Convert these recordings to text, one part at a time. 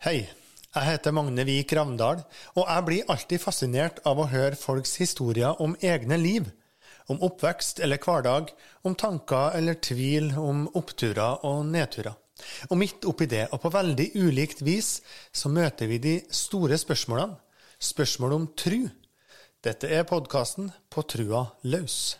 Hei, jeg heter Magne Vik Ravndal, og jeg blir alltid fascinert av å høre folks historier om egne liv. Om oppvekst eller hverdag, om tanker eller tvil, om oppturer og nedturer. Og midt oppi det, og på veldig ulikt vis, så møter vi de store spørsmålene. Spørsmål om tru. Dette er podkasten På trua løs.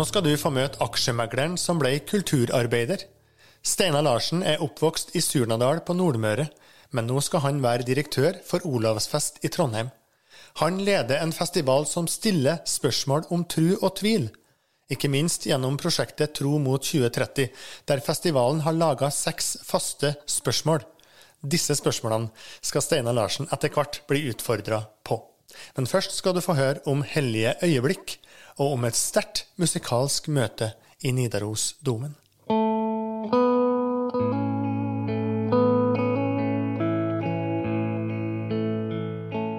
Nå skal du få møte aksjemegleren som ble kulturarbeider. Steinar Larsen er oppvokst i Surnadal på Nordmøre, men nå skal han være direktør for Olavsfest i Trondheim. Han leder en festival som stiller spørsmål om tru og tvil, ikke minst gjennom prosjektet Tro mot 2030, der festivalen har laga seks faste spørsmål. Disse spørsmålene skal Steinar Larsen etter hvert bli utfordra på. Men først skal du få høre om hellige øyeblikk, og om et sterkt musikalsk møte i Nidarosdomen.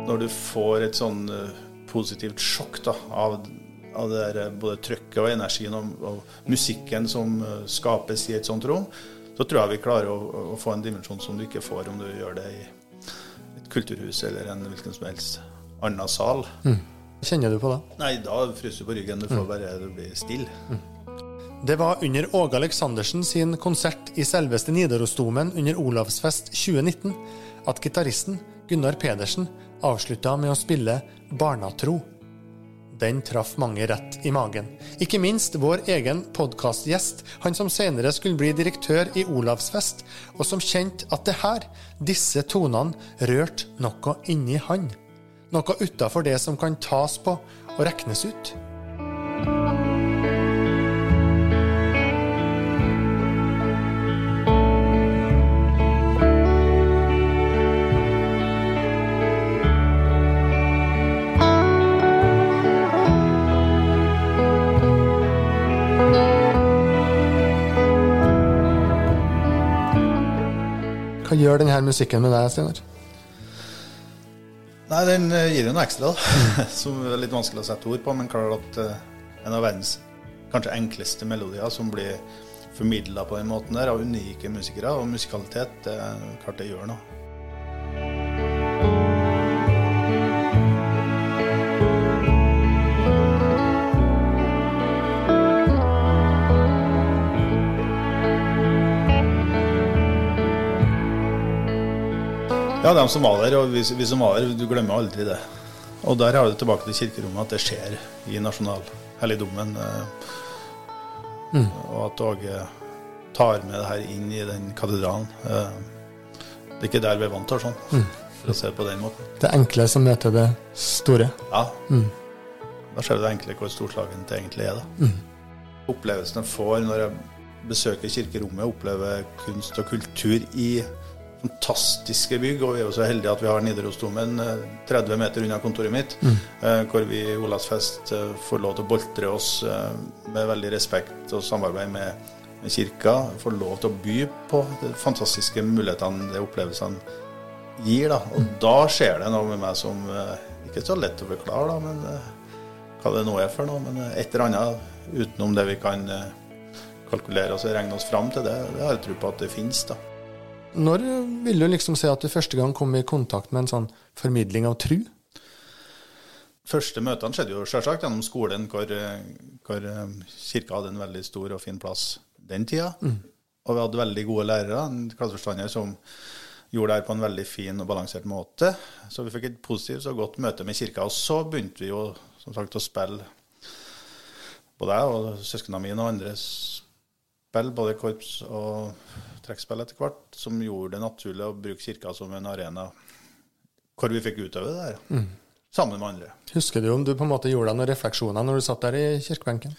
Når du får et sånn uh, positivt sjokk da, av, av det der, både trøkket og energien og, og musikken som uh, skapes i et sånt rom, så tror jeg vi klarer å, å, få en dimensjon som du ikke får om du gjør det i et kulturhus eller en hvilken som helst annen sal. Mm. Kjenner du på da? Nei, da fryser du på ryggen. Du får bare bli stille. Mm. Det var under Åge Aleksandersen sin konsert i selveste Nidarosdomen under Olavsfest 2019 at gitaristen Gunnar Pedersen avslutta med å spille Barnatro. Den traff mange rett i magen. Ikke minst vår egen podkastgjest, han som senere skulle bli direktør i Olavsfest, og som kjente at det her, disse tonene, rørte noe inni han. Noe utafor det som kan tas på og regnes ut. Hva gjør denne musikken med deg, Steinar? Nei, den eh, gir jo noe ekstra, da. som er litt vanskelig å sette ord på. Men klart at uh, en av verdens kanskje enkleste melodier som blir formidla på den måten der, av unike musikere og musikalitet, er klart det gjør noe. Ja, de som var der, og vi, vi, som var der, du glemmer aldri det. Og der er det tilbake til kirkerommet, at det skjer i nasjonalhelligdommen. Eh, mm. Og at Åge tar med det her inn i den katedralen. Eh, det er ikke der vi er vant til sånn, mm. for å se det på den måten. Det enkle som møter det store. Ja. Mm. Da ser du det enkle hvor storslagent det egentlig er. da. Mm. Opplevelsen jeg får når jeg besøker kirkerommet, opplever kunst og kultur i fantastiske bygg. Og vi er jo så heldige at vi har Nidarosdomen 30 eh, meter unna kontoret mitt, mm. Eh, hvor vi i Olavsfest eh, får lov til å boltre oss med veldig respekt og samarbeid med, kirka. Får lov til å by på de fantastiske mulighetene de opplevelsene gir. Da. Og mm. da skjer det noe med meg som ikke er så lett å forklare, da, men hva det nå er for noe. Men et eller annet utenom det vi kan kalkulere oss og regne oss fram til, det, det har jeg tro på at det finnes. da. Når vil du liksom si at du første gang kom i kontakt med en sånn formidling av tru? Første møtene skjedde jo selvsagt gjennom skolen, hvor, hvor, eh, kirka hadde en veldig stor og fin plass den tida. Mm. Og vi hadde veldig gode lærere, en klasseforstander som gjorde det her på en veldig fin og balansert måte. Så vi fikk et positivt og godt møte med kirka. Og så begynte vi jo som sagt å spille, både jeg og søsknene mine og andre spille både korps og trekkspill etter hvert, som gjorde det naturlig å bruke kirka som en arena hvor vi fikk utøve det der. Mm. Sammen med andre. Husker du om du på en måte gjorde deg noen refleksjoner når du satt der i kirkebenken?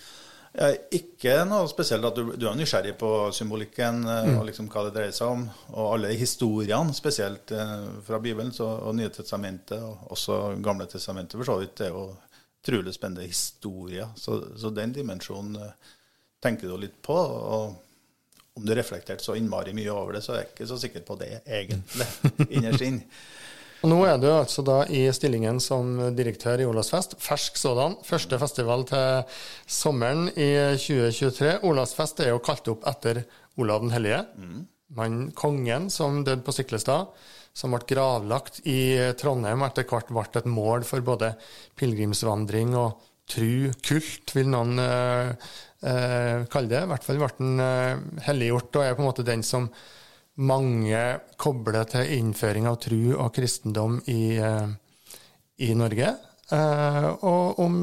Ikke noe spesielt. at Du, du er nysgjerrig på symbolikken eh, mm. og liksom hva det dreier seg om. Og alle historiene, spesielt eh, fra Bibelen så, og Nye testamentet, og også Gamle testamentet for så vidt, det er jo utrolig spennende historier. Så, så den dimensjonen tenker du litt på. og om du reflekterte så innmari mye over det, så er jeg ikke så sikker på det, egentlig, innerst inne. Og Nå er du altså da i stillingen som direktør i Olavsfest, fersk sådan. Første festival til sommeren i 2023. Olavsfest er jo kalt opp etter Olav den hellige. Mm. Man, kongen som døde på Syklestad. som ble gravlagt i Trondheim, etter hvert ble et mål for både pilegrimsvandring og tru, kult, vil noen eh, eh, kalle det. I hvert fall ble den eh, helliggjort og er på en måte den som mange kobler til innføring av tru og kristendom i, eh, i Norge. Uh, og om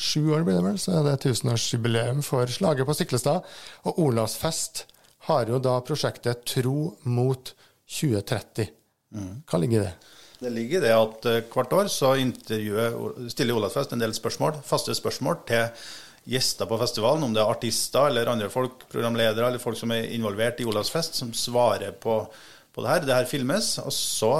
sju år blir det vel, så er det tusenårsjubileum for slaget på Stiklestad. Og Olavsfest har jo da prosjektet Tro mot 2030. Mm. Hva ligger i det? Det ligger i det at uh, hvert år så stiller Olavsfest en del spørsmål, faste spørsmål til gjester på festivalen, om det er artister eller andre folk, programledere eller folk som er involvert i Olavsfest, som svarer på, på det her. Det her filmes, og så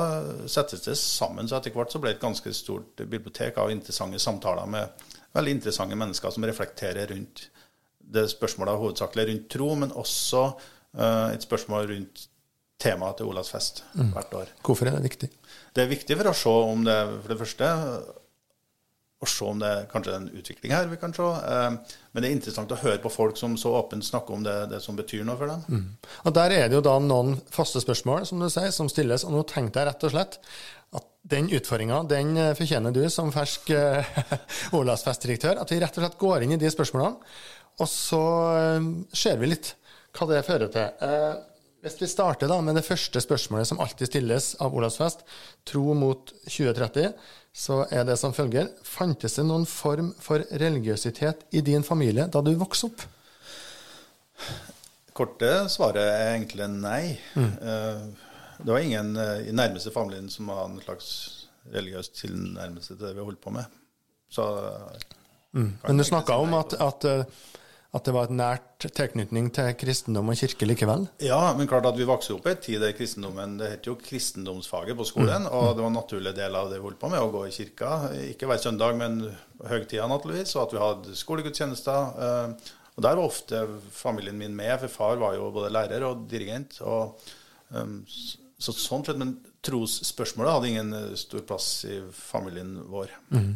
settes det sammen. Så etter hvert så ble det et ganske stort bibliotek av interessante samtaler med veldig interessante mennesker som reflekterer rundt det spørsmålet hovedsakelig rundt tro, men også uh, et spørsmål rundt temaet til Olavsfest mm. hvert år. Hvorfor er det viktig? Det er viktig for å se om det for det første og se om det kanskje er en utvikling her vi kan se. Eh, men det er interessant å høre på folk som så åpent snakker om det, det som betyr noe for dem. Mm. Og Der er det jo da noen faste spørsmål som du sier, som stilles. Og nå tenkte jeg rett og slett at den utfordringa den eh, fortjener du som fersk uh, Olavsfestdirektør. At vi rett og slett går inn i de spørsmålene, og så uh, ser vi litt hva det fører til. Hvis vi starter da med det første spørsmålet som alltid stilles av Olavsfest, tro mot 2030 så er det som følger Fantes det noen form for religiøsitet i din familie da du vokste opp? Korte svaret er egentlig nei. Mm. Eh, det var ingen eh, i nærmeste familien som hadde en slags religiøs tilnærmelse til det vi holdt på med. Så, mm. Men du snakka om at, at eh, at det var et nært tilknytning til kristendom og kirke likevel? Ja, men klart at vi vokste opp i en tid der kristendommen Det het jo kristendomsfaget på skolen, mm. og det var en naturlig del av det vi holdt på med, å gå i kirka. Ikke hver søndag, men høgtida naturligvis, og at vi hadde skolegudstjenester. Eh, og der var ofte familien min med, for far var jo både lærer og dirigent. og um, så sånn sett, Men trosspørsmålet hadde ingen eh, stor plass i familien vår. Mm.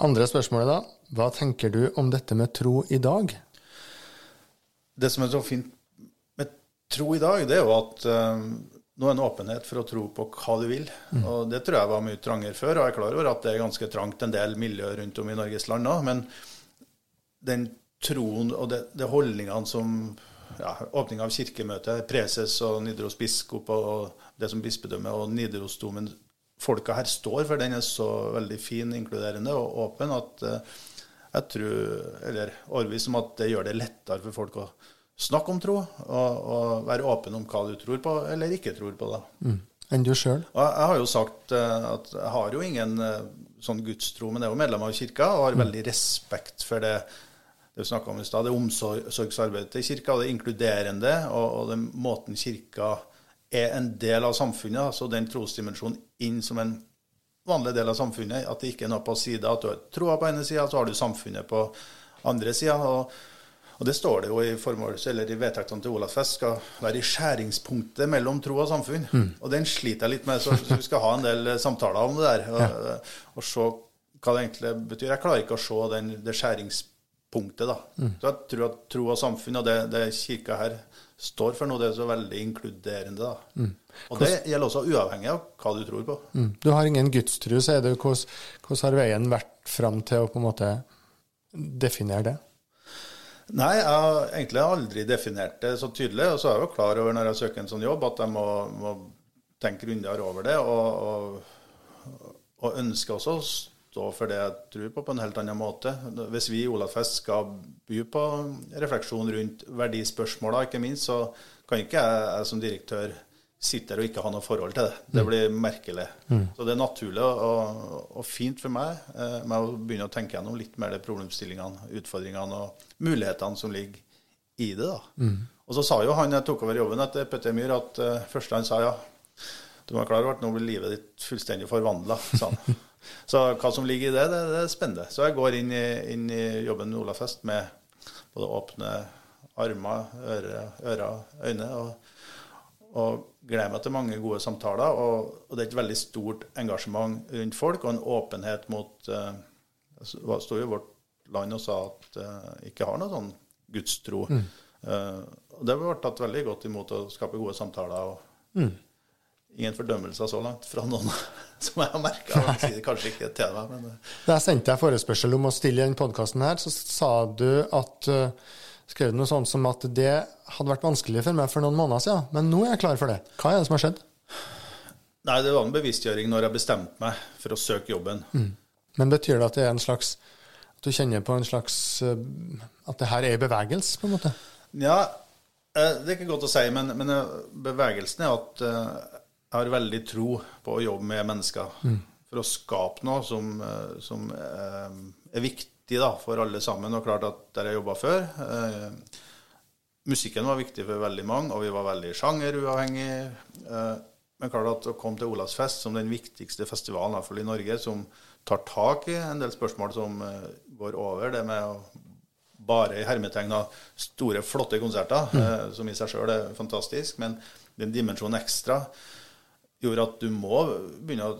Andre spørsmålet, da. Hva tenker du om dette med tro i dag? Det som er så fint med tro i dag, det er jo at uh, nå er en åpenhet for å tro på hva du vil. Mm. Og Det tror jeg var mye trangere før, og jeg er klar over at det er ganske trangt en del miljøer rundt om i Norges land nå. Men den troen og det, de holdningene som ja, åpning av kirkemøtet, preses og Nidaros biskop og det som bispedømmet og Nidarosdomen Folka her står for, den er så veldig fin, inkluderende og åpen at uh, jeg tror, eller overbevist om at det gjør det lettere for folk å snakke om tro, og, og være åpen om hva du tror på eller ikke tror på. da. Mm. Enn du sjøl? Jeg har jo sagt eh, at jeg har jo ingen eh, sånn gudstro, men jeg er jo medlem av kirka og har mm. veldig respekt for det det vi om i stad, det omsorgsarbeidet til kirka, det inkluderende, og, og den måten kirka er en del av samfunnet, altså den trosdimensjonen inn som en vanlig del av samfunnet. At det ikke er noe på sida. At du har troa på ene sida, så har du samfunnet på andre sida. Og, og, det står det jo i formåls, eller i vedtektene til Olavsfest skal være i skjæringspunktet mellom tro og samfunn. Mm. Og den sliter jeg litt med, så, så, vi skal ha en del samtaler om det der. Og, ja. og se hva det egentlig betyr. Jeg klarer ikke å se den, det skjæringspunktet, da. Mm. Så jeg tror at tro og samfunn, og det, det kirka her står for noe, det er så veldig inkluderende. da. Mm. Og det gjelder også uavhengig av hva du tror på. Mm. Du har ingen gudstro, sier du. Hvordan, hvordan har veien vært fram til å på en måte definere det? Nei, jeg har egentlig aldri definert det så tydelig. Og så er jeg jo klar over når jeg søker en sånn jobb, at jeg må, må tenke grundigere over det. Og, og, og ønsker også stå for det jeg tror på, på en helt annen måte. Hvis vi i Olavfest skal by på refleksjon rundt verdispørsmåla, ikke minst, så kan ikke jeg, jeg som direktør sitte der og ikke ha noe forhold til det. Det mm. blir merkelig. Mm. Så det er naturlig og, og fint for meg eh, med å begynne å tenke gjennom litt mer de problemstillingene, utfordringene og mulighetene som ligger i det. da. Mm. Og så sa jo han jeg tok over jobben etter Petter Myhr, at uh, første han sa ja, du må være klar over at nå blir livet ditt fullstendig forvandla, sa han. Så hva som ligger i det, det, det er spennende. Så jeg går inn i, inn i jobben med Olafest med både åpne armer, ører, ører øyne. Og, og gleder meg til mange gode samtaler. Og, og, det er et veldig stort engasjement rundt folk, og en åpenhet mot uh, Det sto jo vårt land og sa at uh, ikke har noe sånn gudstro. Mm. Uh, og det ble tatt veldig godt imot å skape gode samtaler. og mm. Ingen fordømmelser så langt fra noen som jeg har merka. Kanskje ikke til meg, men Da jeg sendte deg forespørsel om å stille i denne podkasten, så sa du at uh, skrev noe sånt som at det hadde vært vanskelig for meg for noen måneder siden, men nå er jeg klar for det. Hva er det som har skjedd? Nei, Det var en bevisstgjøring når jeg bestemte meg for å søke jobben. Mm. Men betyr det at det er en slags At du kjenner på en slags eh, At det her er bevegelse, på en måte? Ja, eh, det er ikke godt å si, men, men eh, bevegelsen er at jeg har veldig tro på å jobbe med mennesker. Mm. For å skape noe som, som er viktig da, for alle sammen. Og klart at der jeg jobba før eh, Musikken var viktig for veldig mange, og vi var veldig sjangeruavhengige. Eh, men klart at å komme til Olavsfest som den viktigste festivalen iallfall i Norge, som tar tak i en del spørsmål som eh, går over det med å bare i hermetegn av store, flotte konserter, mm. eh, som i seg sjøl er fantastisk, men den dimensjonen ekstra gjorde at du må begynne å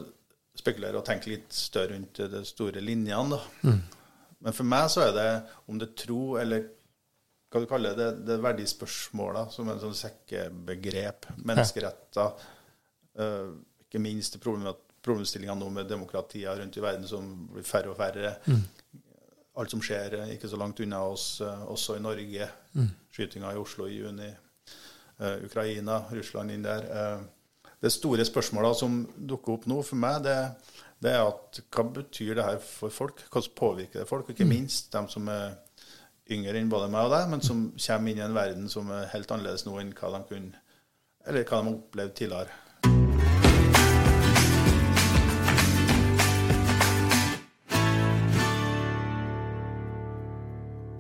spekulere og tenke litt større rundt de store linjene. da. Mm. Men for meg så er det om det er tro eller hva du kaller det, det verdispørsmåla, som er en sånn sekkebegrep. Menneskeretter. Uh, ikke minst problemstillinga nå med demokratier rundt i verden som blir færre og færre. Mm. Alt som skjer ikke så langt unna oss, uh, også i Norge. Mm. Skytinga i Oslo i juni. Uh, Ukraina, Russland inn der. Det store spørsmålet som dukker opp nå for meg, det er det er at hva betyr det her for folk? Hvordan påvirker det folk? Og ikke mm. minst dem som er yngre enn både meg og deg, men som kommer inn i en verden som er helt annerledes nå enn hva de kunne, eller hva de har opplevd tidligere.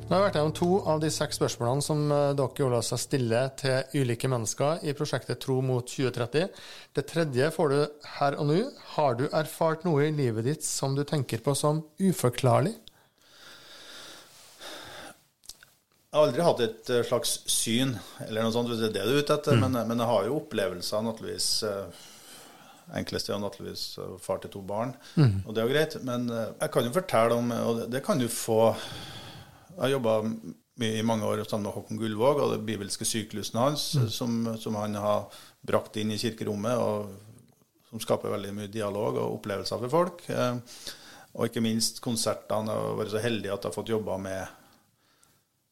Nå har jeg vært gjennom to av de seks spørsmålene som dere dere seg stille til ulike mennesker i prosjektet Tro mot 2030. Det tredje får du her og nå. Har du erfart noe i livet ditt som du tenker på som uforklarlig? Jeg har aldri hatt et eh, slags syn, eller noe sånt, hvis det er det du er ute etter. Mm. Men, men, jeg har jo opplevelser, naturligvis. Eh, enkleste er naturligvis far til to barn, mm. og det er jo greit. Men jeg kan jo fortelle om, og det kan du få jeg jobba i mange år sammen med Håkon Gullvåg og det bibelske syklusen hans, mm. som, som, han har brakt inn i kirkerommet, og som skaper veldig mye dialog og opplevelser for folk. Eh, og ikke minst konsertene. Jeg har vært så heldig at jeg har fått jobba med,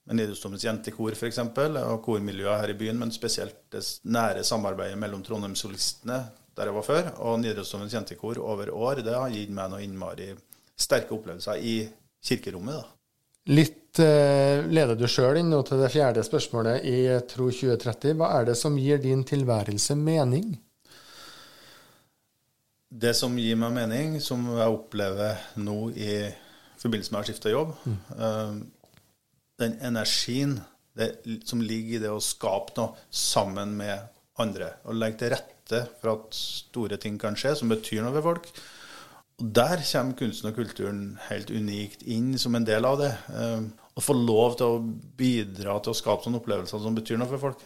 med Nidarosdomens jentekor f.eks., og kormiljøet her i byen, men spesielt det nære samarbeidet mellom Trondheim-solistene der jeg var før, og Nidarosdomens jentekor over år. Det har gitt meg noe innmari sterke opplevelser i kirkerommet. da. Litt leder du sjøl inn til det fjerde spørsmålet i Tro 2030. Hva er det som gir din tilværelse mening? Det som gir meg mening, som jeg opplever nå i forbindelse med å skifte jobb, mm. eh, den energien det, som ligger i det å skape noe sammen med andre. Og legge til rette for at store ting kan skje, som betyr noe for folk. Og Der kommer kunsten og kulturen helt unikt inn som en del av det. Eh, å få lov til å bidra til å skape sånne opplevelser som betyr noe for folk,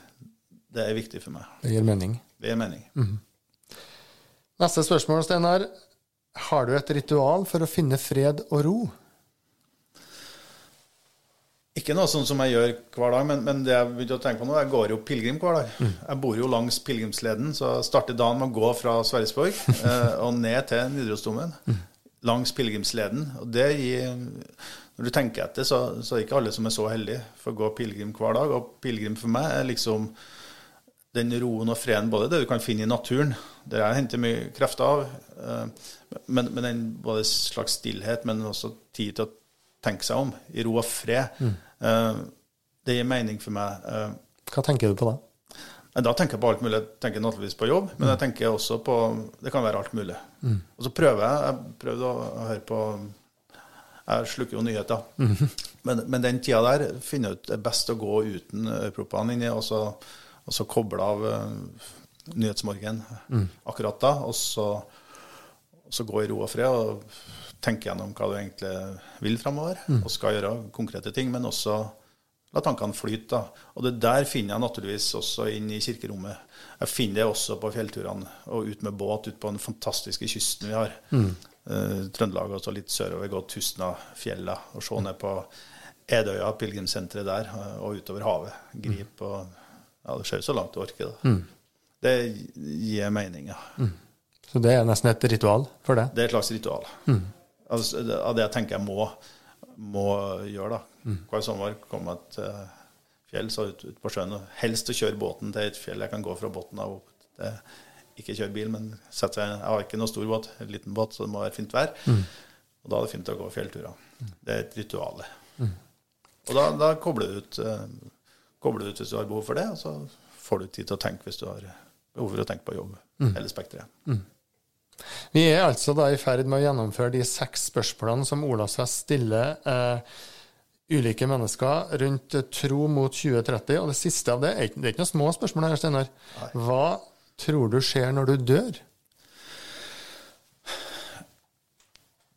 det er viktig for meg. Det gir mening. Det gir mening. Mm. Neste spørsmål, Steinar. Har du et ritual for å finne fred og ro? Ikke noe sånn som jeg gjør hver dag, men, men det jeg begynte å tenke på nå, jeg går jo pilegrim hver dag. Mm. Jeg bor jo langs pilegrimsleden, så jeg starter dagen med å gå fra Sverresborg eh, og ned til Nidarosdomen. Mm. Langs pilegrimsleden. Og det gir Når du tenker etter, så, så er det ikke alle som er så heldige for å gå pilegrim hver dag. Og pilegrim for meg er liksom den roen og freden, både det du kan finne i naturen, der jeg henter mye krefter av, eh, men, men den både slags stillhet, men også tid til å tenke seg om, i ro og fred. Mm. Uh, det gir mening for meg. Uh, Hva tenker du på da? Da tenker jeg på alt mulig. Jeg tenker naturligvis på jobb, men jeg tenker også på Det kan være alt mulig. Mm. Og så prøver jeg Jeg prøvde å høre på Jeg slukker jo nyheter. Mm. Men, men, den tida der finner jeg ut det er best å gå uten ørepropene inni, og så, og så koble av uh, Nyhetsmorgen mm. akkurat da, og så, og så gå i ro og fred. og tenke gjennom hva du egentlig vil framover, mm. og skal gjøre konkrete ting, men også la tankene flyte. da. Og det der finner jeg naturligvis også inn i kirkerommet. Jeg finner det også på fjellturene og ut med båt ut på den fantastiske kysten vi har. Mm. Eh, Trøndelag og så litt sørover, gå Tustnafjella og se ned på Edøya, pilegrimssenteret der, og utover havet. Grip og Ja, det ser så langt du orker. da. Mm. Det gir mening, ja. Så det er nesten et ritual for deg? Det er et slags ritual. Altså, det- av det jeg tenker jeg må, må gjøre. da. Hver sommer komme et uh, fjell, så ut, ut på sjøen. og Helst å kjøre båten til et fjell jeg kan gå fra båten av opp. til ikke kjøre bil, men sette seg Jeg har ikke noe stor båt, en liten båt, så det må være fint vær. Og da er det fint å gå fjellturer. Det er et ritual. Og da, da kobler du ut eh, kobler du ut hvis du har behov for det, og så får du tid til å tenke hvis du har behov for å tenke på jobb. Hele spekteret. Vi er altså da i ferd med å gjennomføre de seks spørsmålene som Olavsfest stiller eh, ulike mennesker rundt eh, tro mot 2030. Og det siste av det er ikke, det er ikke noen små spørsmål her, Steinar. Hva tror du skjer når du dør?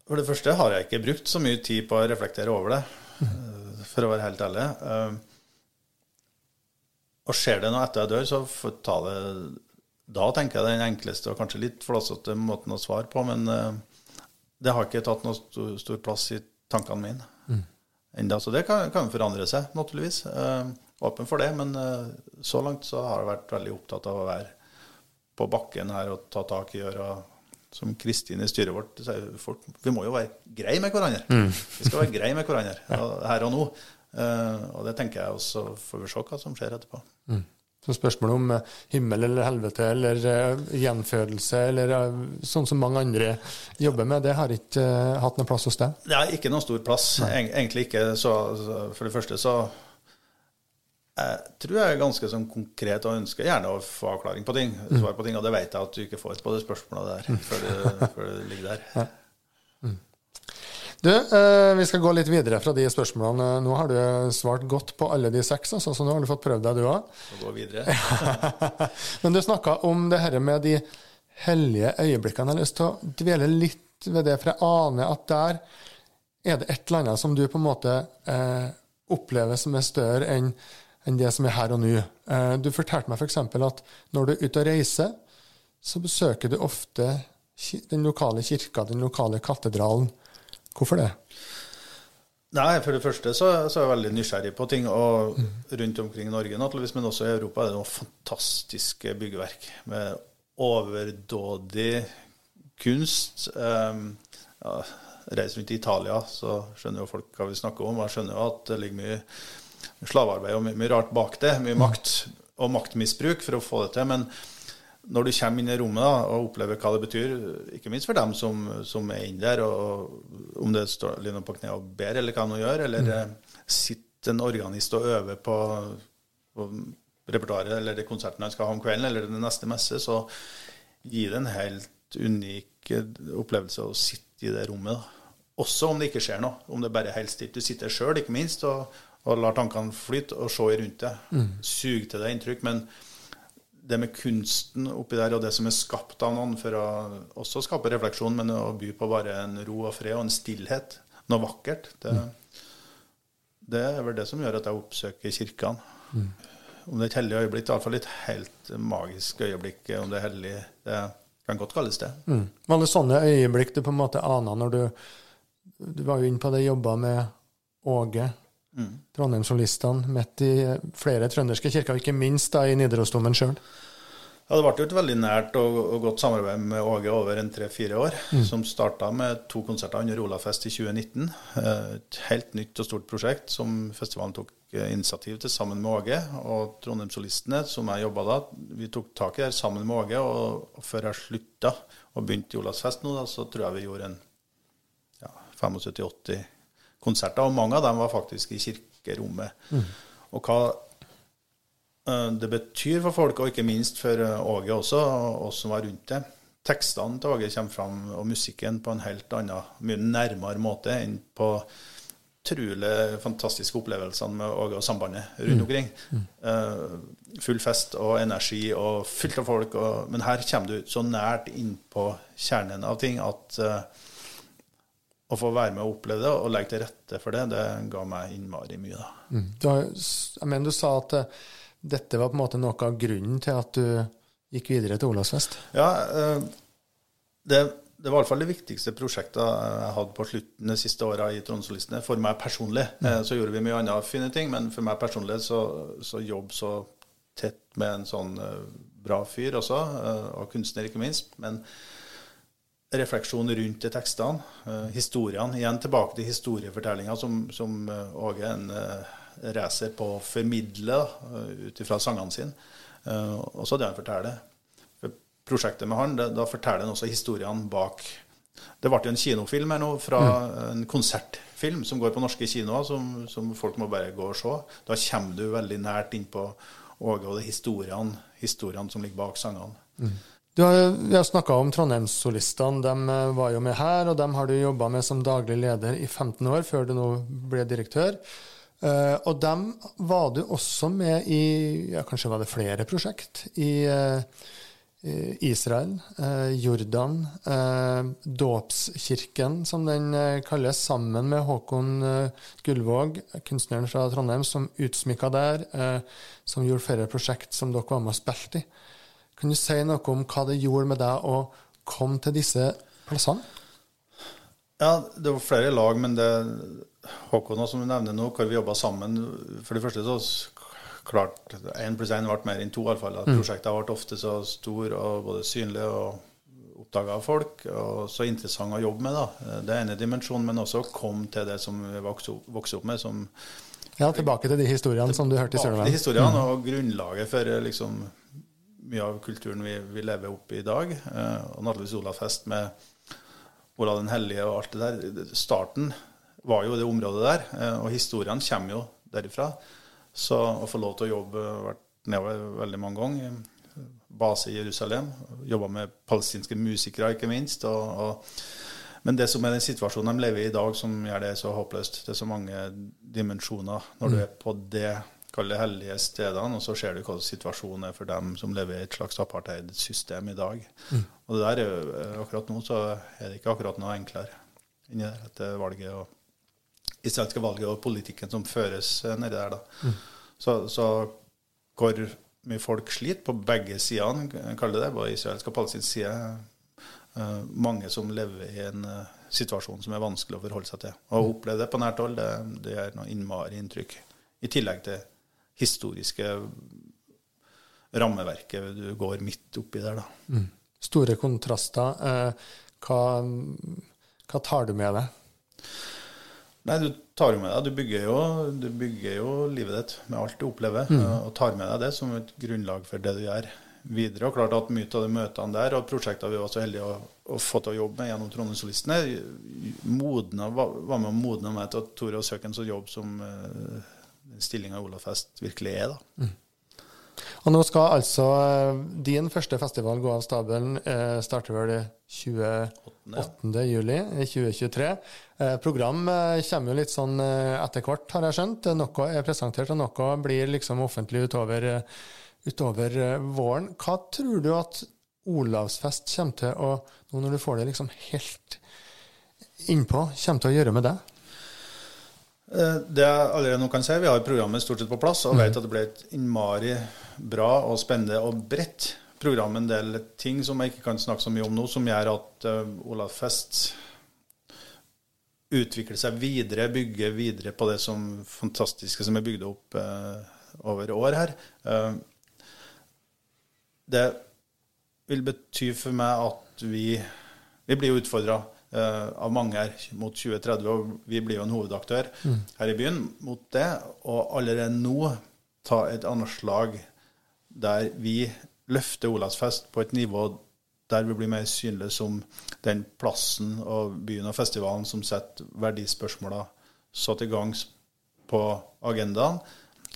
For det første har jeg ikke brukt så mye tid på å reflektere over det, eh, for å være helt ærlig. Eh, Og skjer det noe etter jeg dør, så får jeg ta det Da tenker jeg den enkleste og kanskje litt flåsete måten å svare på, men eh, det har ikke tatt noe stor, stor plass i tankene mine enda, Så det kan, kan forandre seg, naturligvis. Eh, Åpen for det, men eh, så langt så har jeg vært veldig opptatt av å være på bakken her og ta tak i øra. Som Kristin i styret vårt sier, folk, vi må jo være greie med hverandre. Vi skal være greie med hverandre her og nå. Og det tenker jeg også får vi se hva som skjer etterpå. Så spørsmålet om eh, himmel eller helvete eller eh, gjenfødelse eller eh, sånn som mange andre jobber med, det har ikke hatt noen plass hos deg? Det er ikke noen stor plass. Eg- Egentlig ikke. Så, for det første så jeg tror jeg er ganske sånn konkret og ønsker gjerne å få avklaring på ting. Svar på ting, Og det vet jeg at du ikke får på det spørsmålet der før det, før det ligger der. Du, eh, vi skal gå litt videre fra de spørsmålene. Nå har du svart godt på alle de seks, altså, så nå har du fått prøvd deg, du òg. Men du snakka om det her med de hellige øyeblikkene. Jeg har lyst til å dvele litt ved det, for jeg aner at der er det et eller annet som du på en måte eh, opplever som er større enn enn det som er her og nå. Eh, du fortalte meg f.eks. at når du er ute og reiser, så besøker du ofte den lokale kirka, den lokale katedralen. Hvorfor det? Nei, for det første så, så er jeg veldig nysgjerrig på ting. Og rundt omkring i Norge, naturligvis, men også i Europa, er det noen fantastiske byggverk med overdådig kunst. Um, ja, Reiser rundt i Italia, så skjønner jo folk hva vi snakker om. Jeg skjønner jo at det ligger mye slavearbeid og mye, mye rart bak det. Mye makt og maktmisbruk for å få det til. Men når du kommer inn i rommet da, og opplever hva det betyr, ikke minst for dem som, som er inne der, og om det står noen på kne og ber, eller hva han gjør, eller mm. sitter en organist og øver på, på repertoaret eller det konserten han skal ha om kvelden, eller den neste messe, så gir det en helt unik eh, opplevelse å sitte i det rommet. da. Også om det ikke skjer noe, om det bare er helt stilt. Du sitter sjøl, ikke minst, og, og lar tankene flyte og se rundt deg. Sug til deg inntrykk. men det med kunsten oppi der, og det som er skapt av noen for å også skape refleksjon, men å by på bare en ro og fred og en stillhet, noe vakkert, det, det er vel det som gjør at jeg oppsøker kirkene. Om det er et hellig øyeblikk, det iallfall et helt magisk øyeblikk. Om det er hellig, det kan godt kalles det. Mm. Var det sånne øyeblikk du på en måte ana når du Du var jo inne på det, jobba med Åge, Trondheimssolistene, midt i flere trønderske kirker, ikke minst da i Nidarosdomen sjøl. Ja, Det ble jo et veldig nært og, og godt samarbeid med Åge over en tre-fire år, som starta med to konserter under Olavfest i 2019. Eh, Et helt nytt og stort prosjekt som festivalen tok eh, initiativ til sammen med Åge. Og Trondheimssolistene, som jeg jobba da, vi tok tak i det sammen med Åge. Og, og før jeg slutta og begynte i Olavsfest nå, da, så tror jeg vi gjorde en ja, 75-80 konserter. Og mange av dem var faktisk i kirkerommet. Og hva eh, det betyr for folk, og ikke minst for eh, Åge også, og oss som var rundt det. Tekstene til Åge kommer fram, og musikken på en helt annen, mye nærmere måte enn på utrolig fantastiske opplevelsene med Åge og sambandet rundt omkring. Eh, full fest og energi og fullt av folk, og, men her kommer du så nært inn på kjernen av ting at eh, å få være med og oppleve det og legge til rette for det, det ga meg innmari mye. da. Mm. Du, har, jeg mener, du sa at uh, dette var på en måte noe av grunnen til at du gikk videre til Olavsfest? Ja, uh, det, det, var i hvert fall det viktigste prosjektet jeg hadde på slutten de siste åra i Trondsolistene, for meg personlig. Mm. Uh, så gjorde vi mye andre fine ting, men for meg personlig så, så jobb så tett med en sånn bra fyr også, og kunstner ikke minst. men refleksjon rundt de tekstene, uh, historiene. Igjen tilbake til historiefortellinga, som, som uh, Åge en uh, racer på å formidle ut ifra sangene sine. Og så det han forteller. For prosjektet med han, det, da forteller han også historiene bak. Det ble jo en kinofilm her nå, fra mm. en konsertfilm som går på norske kinoer, som, som, folk må bare gå og se. Da kommer du veldig nært innpå Åge og de historiene, historiene som ligger bak sangene. Mm. Har, vi har snakka om Trondheimssolistene. De eh, var jo med her, og dem har du jobba med som daglig leder i 15 år, før du nå ble direktør. Uh, og dem var du også med i ja, kanskje var det flere prosjekt i uh, Israel, uh, Jordan, Dåpskirken, som den kalles, sammen med Håkon Gullvåg, kunstneren fra Trondheim, som utsmykka der, som gjorde flere prosjekt som dere var med og spilte i. Kan du si noe om hva det gjorde med deg å komme til disse plassene? Ja, det var flere lag, men det Håkon som du nevner nå, hvor vi jobba sammen For det første så klart én pluss én ble mer enn to, iallfall. Mm. Prosjektet ble ofte så stor og både synlig og oppdaga av folk, og så interessant å jobbe med. da. Det er ene dimensjonen, men også å komme til det som vi vokste opp, med. som ja, Tilbake til de historiene som du hørte i Sørlandet. Historiene mm. og grunnlaget for liksom mye av kulturen vi, vi lever opp i i dag. Eh, og naturligvis Solafest med Olav den hellige og alt det der. Starten var jo det området der, eh, og historiene kommer jo derifra. Så å få lov til å jobbe vært nedover veldig mange ganger. Base i Jerusalem. Jobba med palestinske musikere, ikke minst. Og, og, men det som er den situasjonen de lever i i dag, som gjør det så håpløst Det er så mange dimensjoner når du mm. er på det kall det hellige stedene, og så ser du hva situasjonen er for dem som lever i et slags apartheidsystem i dag. Mm. Og det der er jo akkurat nå så er det ikke akkurat noe enklere inni der etter valget og israelske valget og politikken som føres eh, nedi der. da. Mm. Så, så hvor mye folk sliter på begge sidene, kaller det det, på israelsk og palestinsk side. Uh, mange som lever i en uh, situasjon som er vanskelig å forholde seg til. Å oppleve det på nært hold, det, det gjør noe innmari inntrykk. I tillegg til historiske rammeverket du går midt oppi der. Da. Mm. Store kontraster. Eh, hva, hva, tar du med deg? Nei, Du tar jo med deg, du bygger, jo, du bygger jo livet ditt med alt du opplever, mm. og tar med deg det som et grunnlag for det du gjør videre. Og klart at Mye av de møtene der og prosjektene vi var så heldige å, å få til å jobbe med gjennom Trondheimssolistene, var med å modne meg til å tore å søke en sånn jobb som eh, stillinga Olafest virkelig er. da. Mm. Og nå skal altså eh, din første festival gå av stabelen. Eh, starter vel 28. Ja. juli 2023. Eh, program eh, kommer jo litt sånn eh, etter hvert, har jeg skjønt. Noe er presentert, og noe blir liksom offentlig utover, utover våren. Hva tror du at Olavsfest kommer til å, nå når du får det liksom helt innpå, kommer til å gjøre med deg? Eh, det jeg allerede nå kan si, Vi har programmet stort sett på plass og vet mm. at det ble et innmari bra og spennende og bredt program. En del ting som jeg ikke kan snakke så mye om nå, som gjør at uh, Olav Fest utvikler seg videre, bygger videre på det som fantastiske som er bygd opp uh, over år her. Det vil bety for meg at vi, vi blir utfordra av mange her mot 2030. Og vi blir jo en hovedaktør mm. her i byen mot det. Og allerede nå ta et anslag der vi løfter Olavsfest på et nivå der vi blir mer synlige som den plassen og byen og festivalen som setter verdispørsmåla så til gangs på agendaen,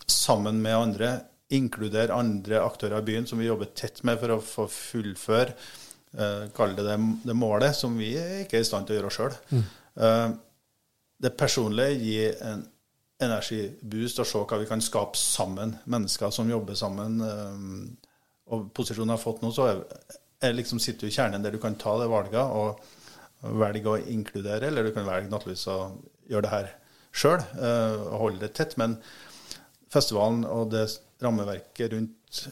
sammen med andre, inkludere andre aktører i byen som vi jobber tett med for å få fullføre eh, Kall det, det det målet som vi ikke er i stand til å gjøre sjøl. Mm. Eh, det personlige gir en energiboost å se hva vi kan skape sammen. Mennesker som jobber sammen. Eh, og posisjonen jeg har fått nå, så er, er liksom sitter du i kjernen der du kan ta det valget og, velge å inkludere, eller du kan velge naturligvis å gjøre det her sjøl og holde det tett. Men festivalen og det rammeverket rundt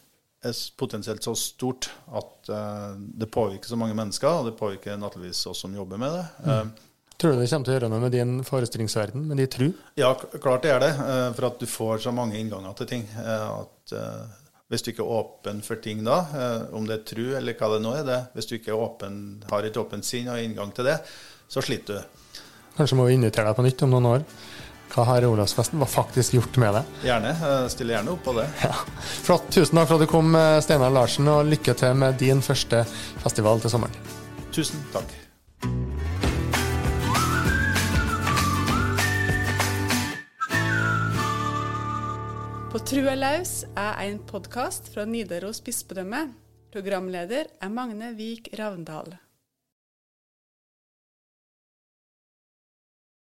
er potensielt så stort at det påvirker så mange mennesker, og det påvirker naturligvis oss som jobber med det. Mm. Tror du det kommer til å gjøre noe med din forestillingsverden, med din tru? Ja, klart det er det. For at du får så mange innganger til ting. At hvis du ikke er åpen for ting da, om det er tru eller hva det nå er, det, hvis du ikke er åpen, har et åpent sinn og inngang til det, så sliter du. Kanskje må vi invitere deg på nytt om noen år. Hva har Olavsfesten faktisk gjort med det? Gjerne. Stiller gjerne opp på det. Ja. Flott. Tusen takk for at du kom, Steinar Larsen, og lykke til med din første festival til sommeren. Tusen takk. På Trua laus er en podkast fra Nidaros bispedømme. Programleder er Magne Vik Ravndal.